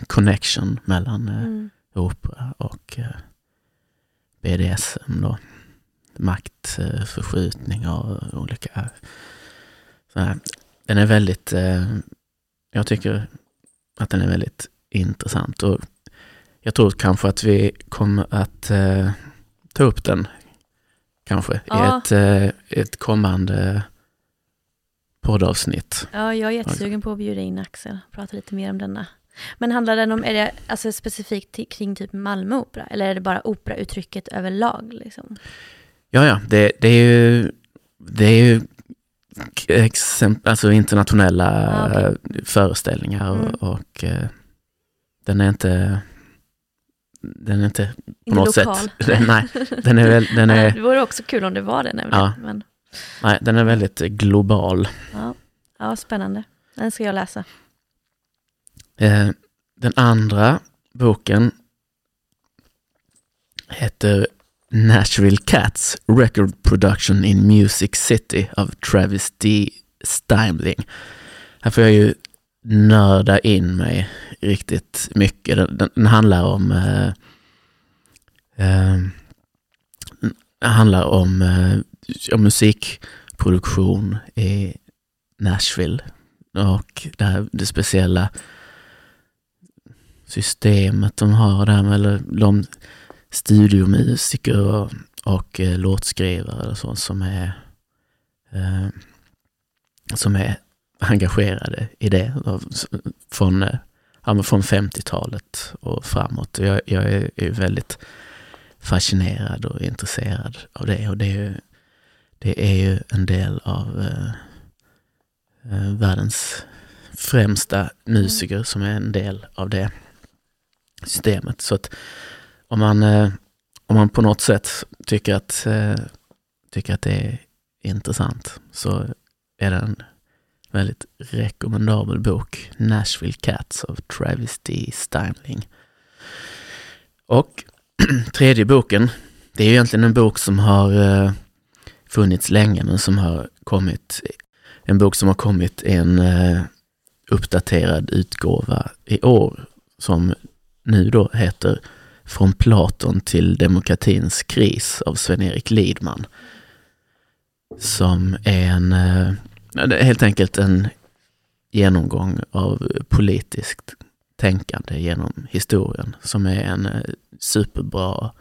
connection mellan eh, mm. opera och eh, BDSM då maktförskjutning och olika sådär. Den är väldigt, eh, jag tycker att den är väldigt intressant och jag tror kanske att vi kommer att eh, ta upp den kanske ja. i ett, eh, ett kommande poddavsnitt. Ja, jag är jättesugen på att bjuda in Axel och prata lite mer om denna. Men handlar den om, är det alltså specifikt kring typ Malmö opera eller är det bara operauttrycket överlag? Liksom? Ja, ja, det, det är ju, det är ju exempel, alltså internationella ah, okay. föreställningar och, mm. och uh, den är inte den är inte på inte något lokal. sätt, nej, den är väl, den är, Det vore också kul om det var det nämligen. Ja. Men... Nej, den är väldigt global. Ja, ja spännande. Den ska jag läsa. Eh, den andra boken heter Nashville Cats Record Production in Music City av Travis D. Steimling. Här får jag ju nörda in mig riktigt mycket. Den, den handlar om eh, eh, handlar om eh, musikproduktion i Nashville. Och det, här, det speciella systemet de har där eller de studiomusiker och, och eh, låtskrivare och så som är eh, som är engagerade i det från, eh, ja, från 50-talet och framåt. Jag, jag är, är väldigt fascinerad och intresserad av det och det är ju, det är ju en del av eh, eh världens främsta musiker som är en del av det systemet. Så att om man, eh, om man på något sätt tycker att, eh, tycker att det är intressant så är det en väldigt rekommendabel bok. Nashville Cats av Travis D. Steinling. Och tredje boken, det är egentligen en bok som har eh, funnits länge men som har kommit, en bok som har kommit i en eh, uppdaterad utgåva i år som nu då heter från Platon till demokratins kris av Sven-Erik Lidman. Som är en, eh, helt enkelt en genomgång av politiskt tänkande genom historien som är en eh, superbra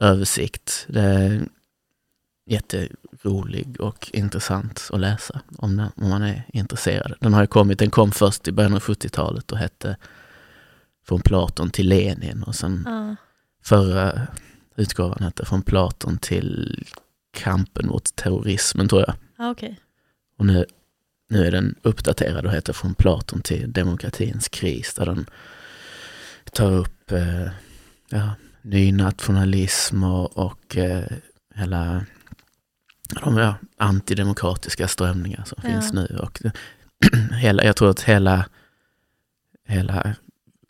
översikt. Det är jätterolig och intressant att läsa om, den, om man är intresserad. Den har ju kommit, den kom först i början av 70-talet och hette från Platon till Lenin och sen ja. förra utgåvan hette Från Platon till kampen mot terrorismen tror jag. Ja, okay. Och nu, nu är den uppdaterad och heter Från Platon till demokratins kris där den tar upp eh, ja, nynationalism och, och eh, hela de ja, antidemokratiska strömningar som ja. finns nu. Och hela, jag tror att hela, hela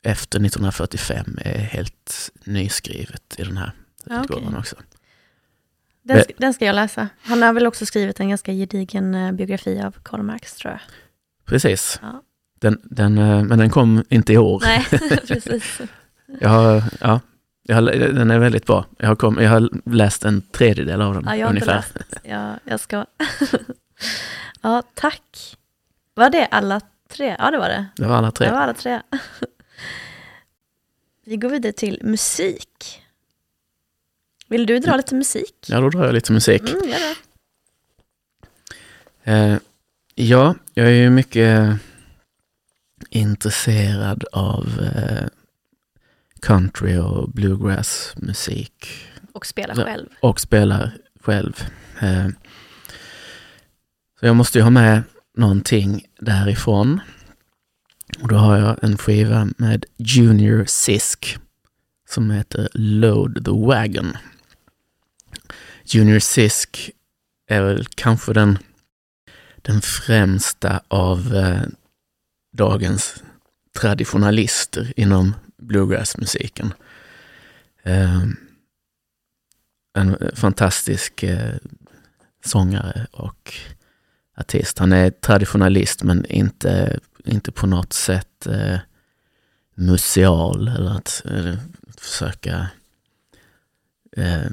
efter 1945 är helt nyskrivet i den här ja, utgåvan okay. också. Den, ska, den ska jag läsa. Han har väl också skrivit en ganska gedigen eh, biografi av Karl Marx tror jag. Precis. Ja. Den, den, eh, men den kom inte i år. Nej, precis. jag har, ja, jag har, den är väldigt bra. Jag har, kom, jag har läst en tredjedel av den ja, jag ungefär. Läst. Ja, jag ska. ja, tack. Var det alla tre? Ja, det var det. Det var alla tre. Det var alla tre. Vi går vidare till musik. Vill du dra lite musik? Ja, då drar jag lite musik. Mm, gör det. Eh, ja, jag är ju mycket intresserad av eh, country och bluegrass-musik. Och spelar själv. Och spelar själv. Eh, så jag måste ju ha med någonting därifrån. Och då har jag en skiva med Junior Sisk som heter Load the Wagon. Junior Sisk är väl kanske den, den främsta av eh, dagens traditionalister inom bluegrassmusiken. Eh, en fantastisk eh, sångare och artist. Han är traditionalist men inte inte på något sätt eh, museal eller att eller, försöka eh,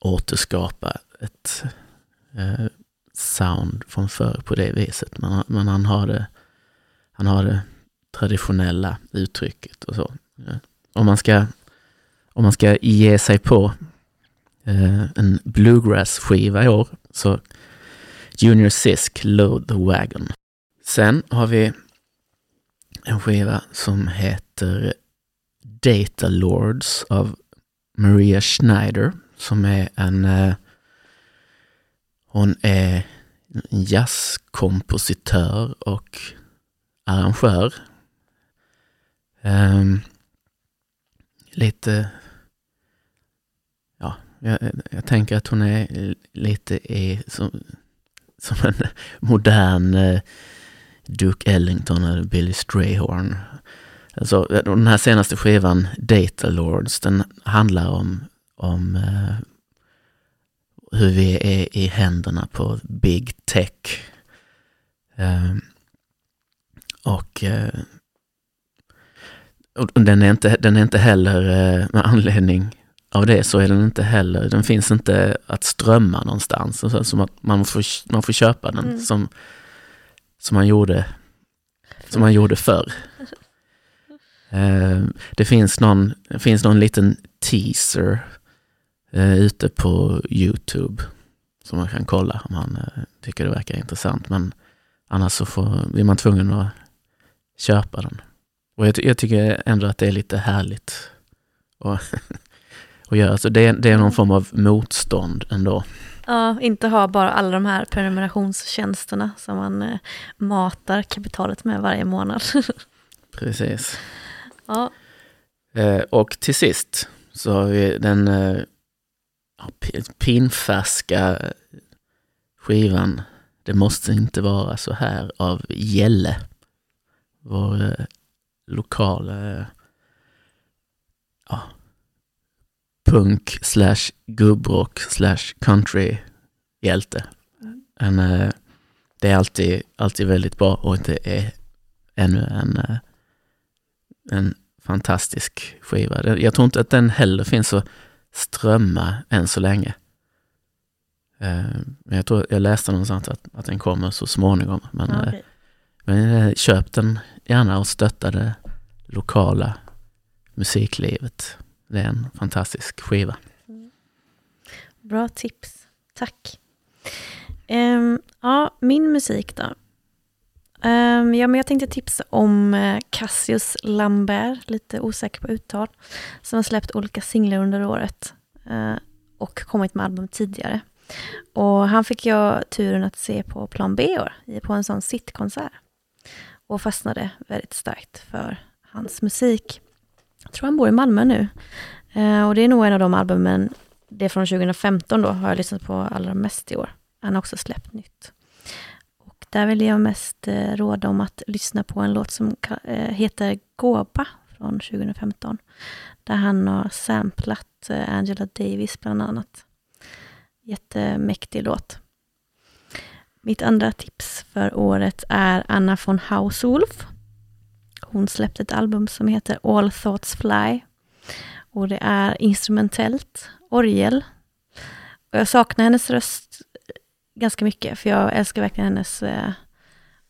återskapa ett eh, sound från förr på det viset. Men, men han, har det, han har det traditionella uttrycket och så. Eh, om man ska, om man ska ge sig på eh, en bluegrass-skiva i år så Junior Sisk, Load the Wagon. Sen har vi en skiva som heter Data Lords av Maria Schneider som är en eh, hon är en jazzkompositör och arrangör. Um, lite, ja, jag, jag, tänker att hon är lite i, som, som en modern uh, Duke Ellington eller Billy Strayhorn. Alltså, den här senaste skivan, Data Lords, den handlar om, om uh, hur vi är i händerna på Big Tech. Uh, och, uh, och den, är inte, den är inte heller med anledning av det så är den inte heller, den finns inte att strömma någonstans. Så, som att man får, man får köpa den Mm. som, som man gjorde som man gjorde förr. Eh, det finns någon, finns någon liten teaser eh, ute på Youtube som man kan kolla om man eh, tycker det verkar intressant. Men annars så får, blir man tvungen att köpa den. Och jag, jag tycker ändå att det är lite härligt att, att göra. Så det, det är någon form av motstånd ändå. Ja, inte ha bara alla de här prenumerationstjänsterna som man eh, matar kapitalet med varje månad. Precis. ja, Eh, och till sist så har vi den eh, pinfärska skivan Det måste inte vara så här av Gälle. Vår lokala ja, punk slash gubbrock slash country hjälte. En, eh, det är alltid, alltid väldigt bra och det är ännu en, eh, en fantastisk skiva. Jag tror inte att den heller finns att strömma än så länge. Eh, Men jag tror jag läste någonstans att, att den kommer så småningom. Men, okej. men köp den gärna och stötta det lokala musiklivet. Det är en fantastisk skiva. Bra tips. Tack. Um, ja, min musik då. Um, ja, men jag tänkte tipsa om eh, Cassius Lambert, lite osäker på uttal, som har släppt olika singlar under året uh, och kommit med album tidigare. Och han fick jag turen att se på Plan B år, på en sån sittkonsert. Och fastnade väldigt starkt för hans musik. Jag tror han bor i Malmö nu. Eh, och det är nog en av de albumen det är från 2015 då, har jag lyssnat på allra mest i år. Han har också släppt nytt. Och där vill jag mest eh, råda om att lyssna på en låt som eh, heter Gåba från 2015. Där han har samplat eh, Angela Davis bland annat. Jättemäktig låt. Mitt andra tips för året är Anna von Hauswolf. Hon släppte ett album som heter All Thoughts Fly. Och det är instrumentellt, orgel. Och jag saknar hennes röst ganska mycket, för jag älskar verkligen hennes eh,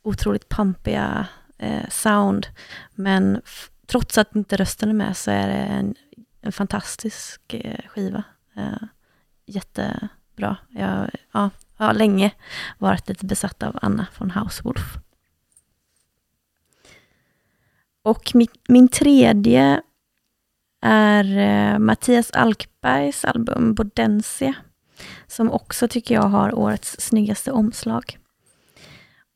otroligt pampiga eh, sound. Men trots att inte rösten är med så är det en, en fantastisk eh, skiva. Eh, jättebra. Jag, ja, jag har länge varit lite besatt av Anna von Hauswolf. Och min, min tredje är eh, Mattias Alkbergs album Bodensia, som också tycker jag har årets snyggaste omslag.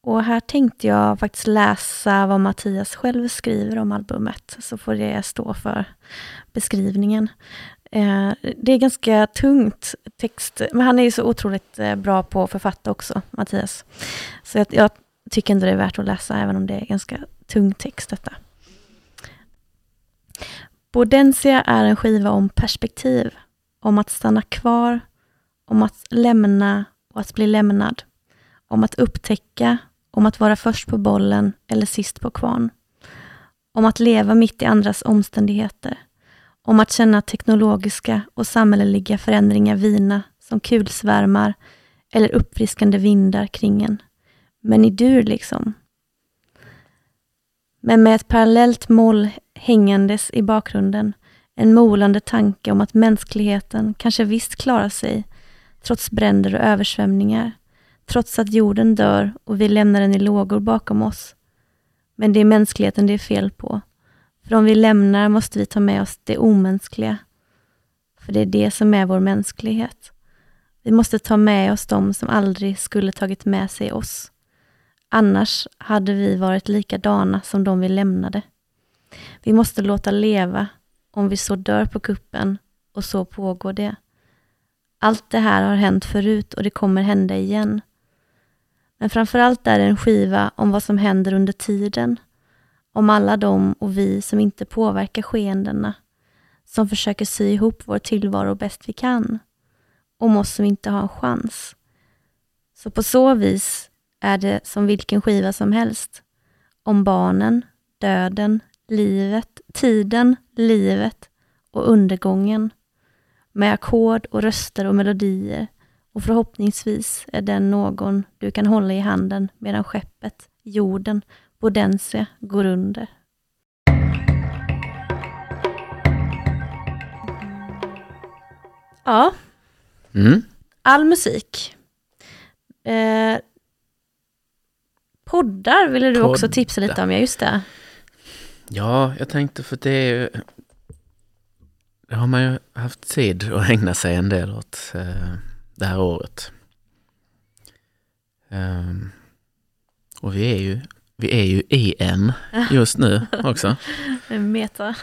Och här tänkte jag faktiskt läsa vad Mattias själv skriver om albumet, så får det stå för beskrivningen. Eh, det är ganska tungt text, men han är ju så otroligt eh, bra på att författa också, Mattias. Så jag, jag tycker ändå det är värt att läsa, även om det är ganska tung text detta. Bodensia är en skiva om perspektiv, om att stanna kvar, om att lämna och att bli lämnad, om att upptäcka, om att vara först på bollen eller sist på kvarn, om att leva mitt i andras omständigheter, om att känna teknologiska och samhälleliga förändringar vina som kulsvärmar eller uppfriskande vindar kring en. Men i dur liksom. Men med ett parallellt mål hängandes i bakgrunden, en molande tanke om att mänskligheten kanske visst klarar sig, trots bränder och översvämningar, trots att jorden dör och vi lämnar den i lågor bakom oss. Men det är mänskligheten det är fel på. För om vi lämnar måste vi ta med oss det omänskliga. För det är det som är vår mänsklighet. Vi måste ta med oss de som aldrig skulle tagit med sig oss. Annars hade vi varit likadana som de vi lämnade. Vi måste låta leva, om vi så dör på kuppen, och så pågår det. Allt det här har hänt förut och det kommer hända igen. Men framförallt är det en skiva om vad som händer under tiden. Om alla de och vi som inte påverkar skeendena. Som försöker sy ihop vår tillvaro bäst vi kan. Om oss som inte har en chans. Så på så vis är det som vilken skiva som helst. Om barnen, döden, livet, tiden, livet och undergången. med ackord och röster och melodier. Och förhoppningsvis är den någon du kan hålla i handen medan skeppet, jorden, Bodensia går under. Ja, Mm. all musik. Eh, poddar ville du också Poddar. tipsa lite om, ja just det. Ja, jag tänkte för det är ju... Det har man ju haft tid att ägna sig en del åt eh, det här året. Ehm, och vi är ju, vi är ju i en just nu också. Meta.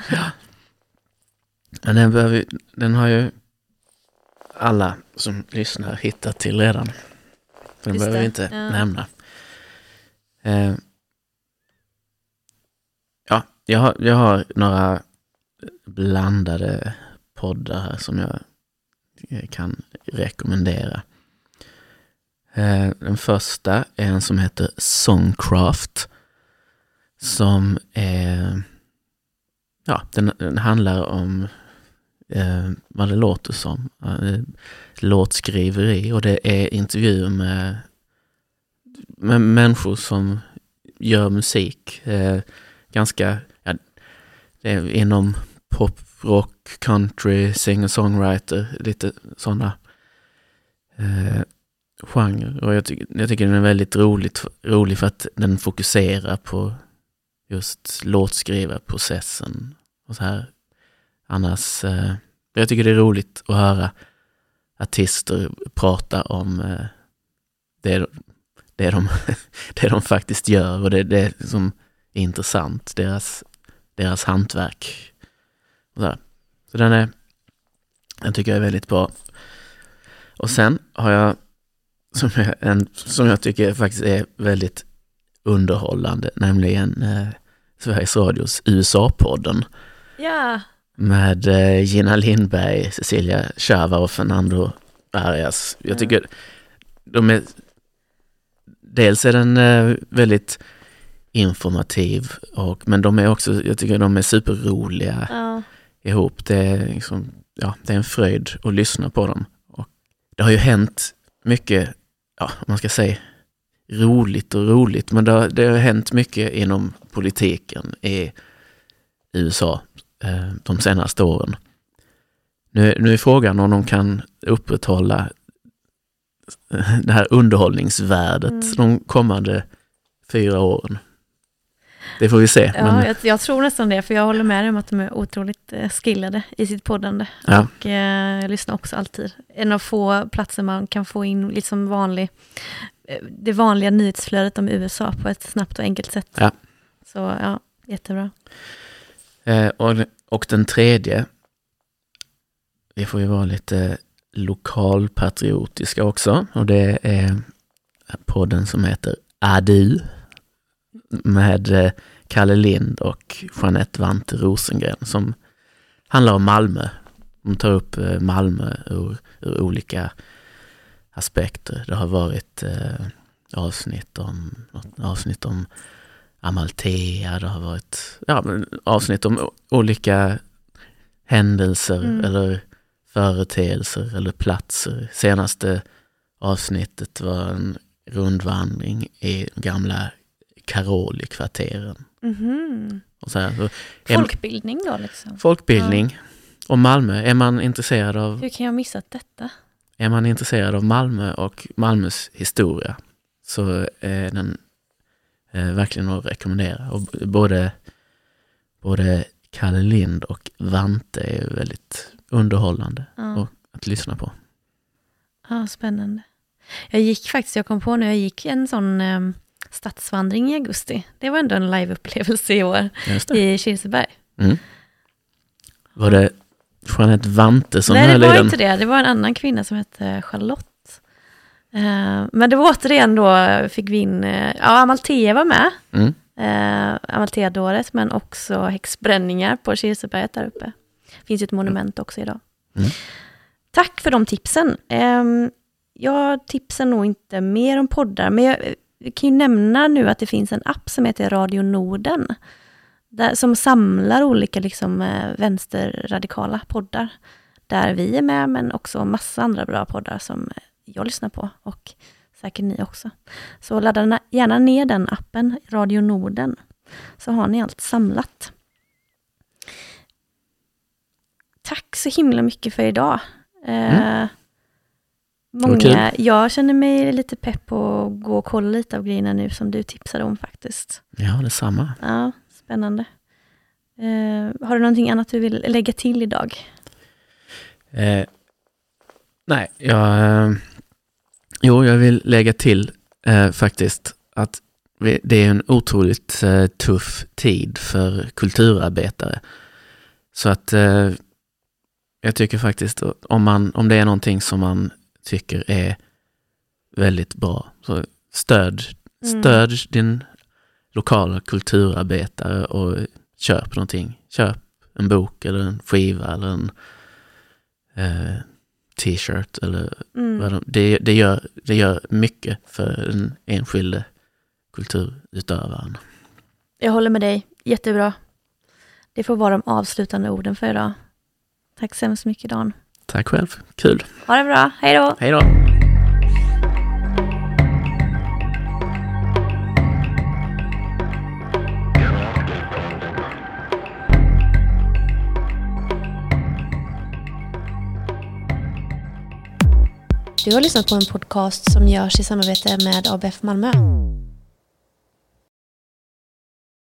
Men den, behöver, den har ju alla som lyssnar hittat till redan. Den Just behöver vi det, inte ja. nämna. Eh, ja, jag har, jag har några blandade poddar här som jag eh, kan rekommendera. Eh, den första är en som heter Songcraft. Som är ja, den, den handlar om eh, vad det låter som. Eh, låtskriveri och det är intervjuer med, med människor som gör musik. Eh, ganska, det är inom pop, rock, country, singer-songwriter, lite sådana eh, genrer. Och jag, tycker jag tycker den är väldigt roligt, rolig för att den fokuserar på just låtskrivarprocessen och så här. Annars, eh, jag tycker det är roligt att höra artister prata om eh, det, det, de, det de faktiskt gör och det, det som är intressant, deras, deras hantverk. Så, så den är, den tycker jag är väldigt bra. Och sen har jag som jag, en, som jag tycker faktiskt är väldigt underhållande, nämligen eh, Sveriges Radios USA-podden Ja, med eh, Gina Lindberg, Cecilia Chava och Fernando Arias. Jag tycker de är... Dels är den eh, väldigt informativ, och, men de är också, jag tycker de är superroliga ja. ihop. Det är, liksom, ja, det är en fröjd att lyssna på dem. Och det har ju hänt mycket, ja, man ska säga roligt och roligt, men det har, det har hänt mycket inom politiken i USA eh, de senaste åren. Nu, nu är frågan om de kan upprätthålla eh, det här underhållningsvärdet Mm. de kommande fyra åren. Det får vi se. ja men, jag, jag tror nästan det, för jag håller med dig om att de är otroligt eh, skillade i sitt poddande. ja, Och eh, jag lyssnar också alltid. En av få platser man kan få in liksom vanlig, eh, det vanliga nyhetsflödet om USA på ett snabbt och enkelt sätt. Ja. Så ja, jättebra. Eh, och, och den tredje, vi får ju vara lite lokalpatriotiska också. Och det är podden som heter Adu med eh, Kalle Lind och Jeanette Vante Rosengren som handlar om Malmö. De tar upp eh, Malmö ur, ur olika aspekter. Det har varit eh, avsnitt om, avsnitt om Amalthea, det har varit ja, avsnitt om olika händelser Mm. eller företeelser eller platser. Senaste avsnittet var en rundvandring i gamla Karoli-kvarteren. Mhm. Och så här, så Folkbildning då liksom. folkbildning om Malmö. Är man intresserad av Hur kan jag ha missat detta? Är man intresserad av Malmö och Malmös historia så är den eh, verkligen att rekommendera. Och både, både Kalle Lind och Vante är väldigt underhållande Ja. Och- att lyssna på. Ja, spännande. Jag gick faktiskt, jag kom på nu, jag gick en sån eh, stadsvandring i augusti. Det var ändå en liveupplevelse i år det. i Kirseberg. Mm. Var det Jeanette Vante som Nej, det höll i var den? inte det. Det var en annan kvinna som hette Charlotte. Eh, men det var återigen då, fick vi in, eh, ja, Amalthea var med. Mm. Eh, Amalthea-dåret, men också häxbränningar på Kirseberget där uppe. finns ju ett monument också idag. Mm. Tack för de tipsen. Eh, jag tipsar nog inte mer om poddar, men jag, vi kan ju nämna nu att det finns en app som heter Radio Norden, där, som samlar olika liksom, eh, vänsterradikala poddar. där vi är med, men också massa andra bra poddar som jag lyssnar på och säkert ni också. Så ladda gärna ner den appen, Radio Norden, så har ni allt samlat. Tack så himla mycket för idag. Eh, mm. Många, jag känner mig lite pepp på att gå och kolla lite av grejerna nu som du tipsade om faktiskt. Ja, detsamma. Ja, spännande. Eh, har du någonting annat du vill lägga till idag? Eh, nej, jag... Eh, jo, jag vill lägga till eh, faktiskt att det är en otroligt eh, tuff tid för kulturarbetare. Så att eh, jag tycker faktiskt om, man, om det är någonting som man tycker är väldigt bra, så stöd, mm. stöd mm. din lokala kulturarbetare och köp någonting. Köp en bok eller en skiva eller en eh, t-shirt eller mm. vad de, det, det, gör, det gör mycket för den enskilde kulturutövaren. Jag håller med dig, jättebra. Det får vara de avslutande orden för idag. Tack så hemskt mycket Dan. Tack själv, kul. Ha det bra, hej då. Hej då. Du har lyssnat på en podcast som görs i samarbete med ABF Malmö.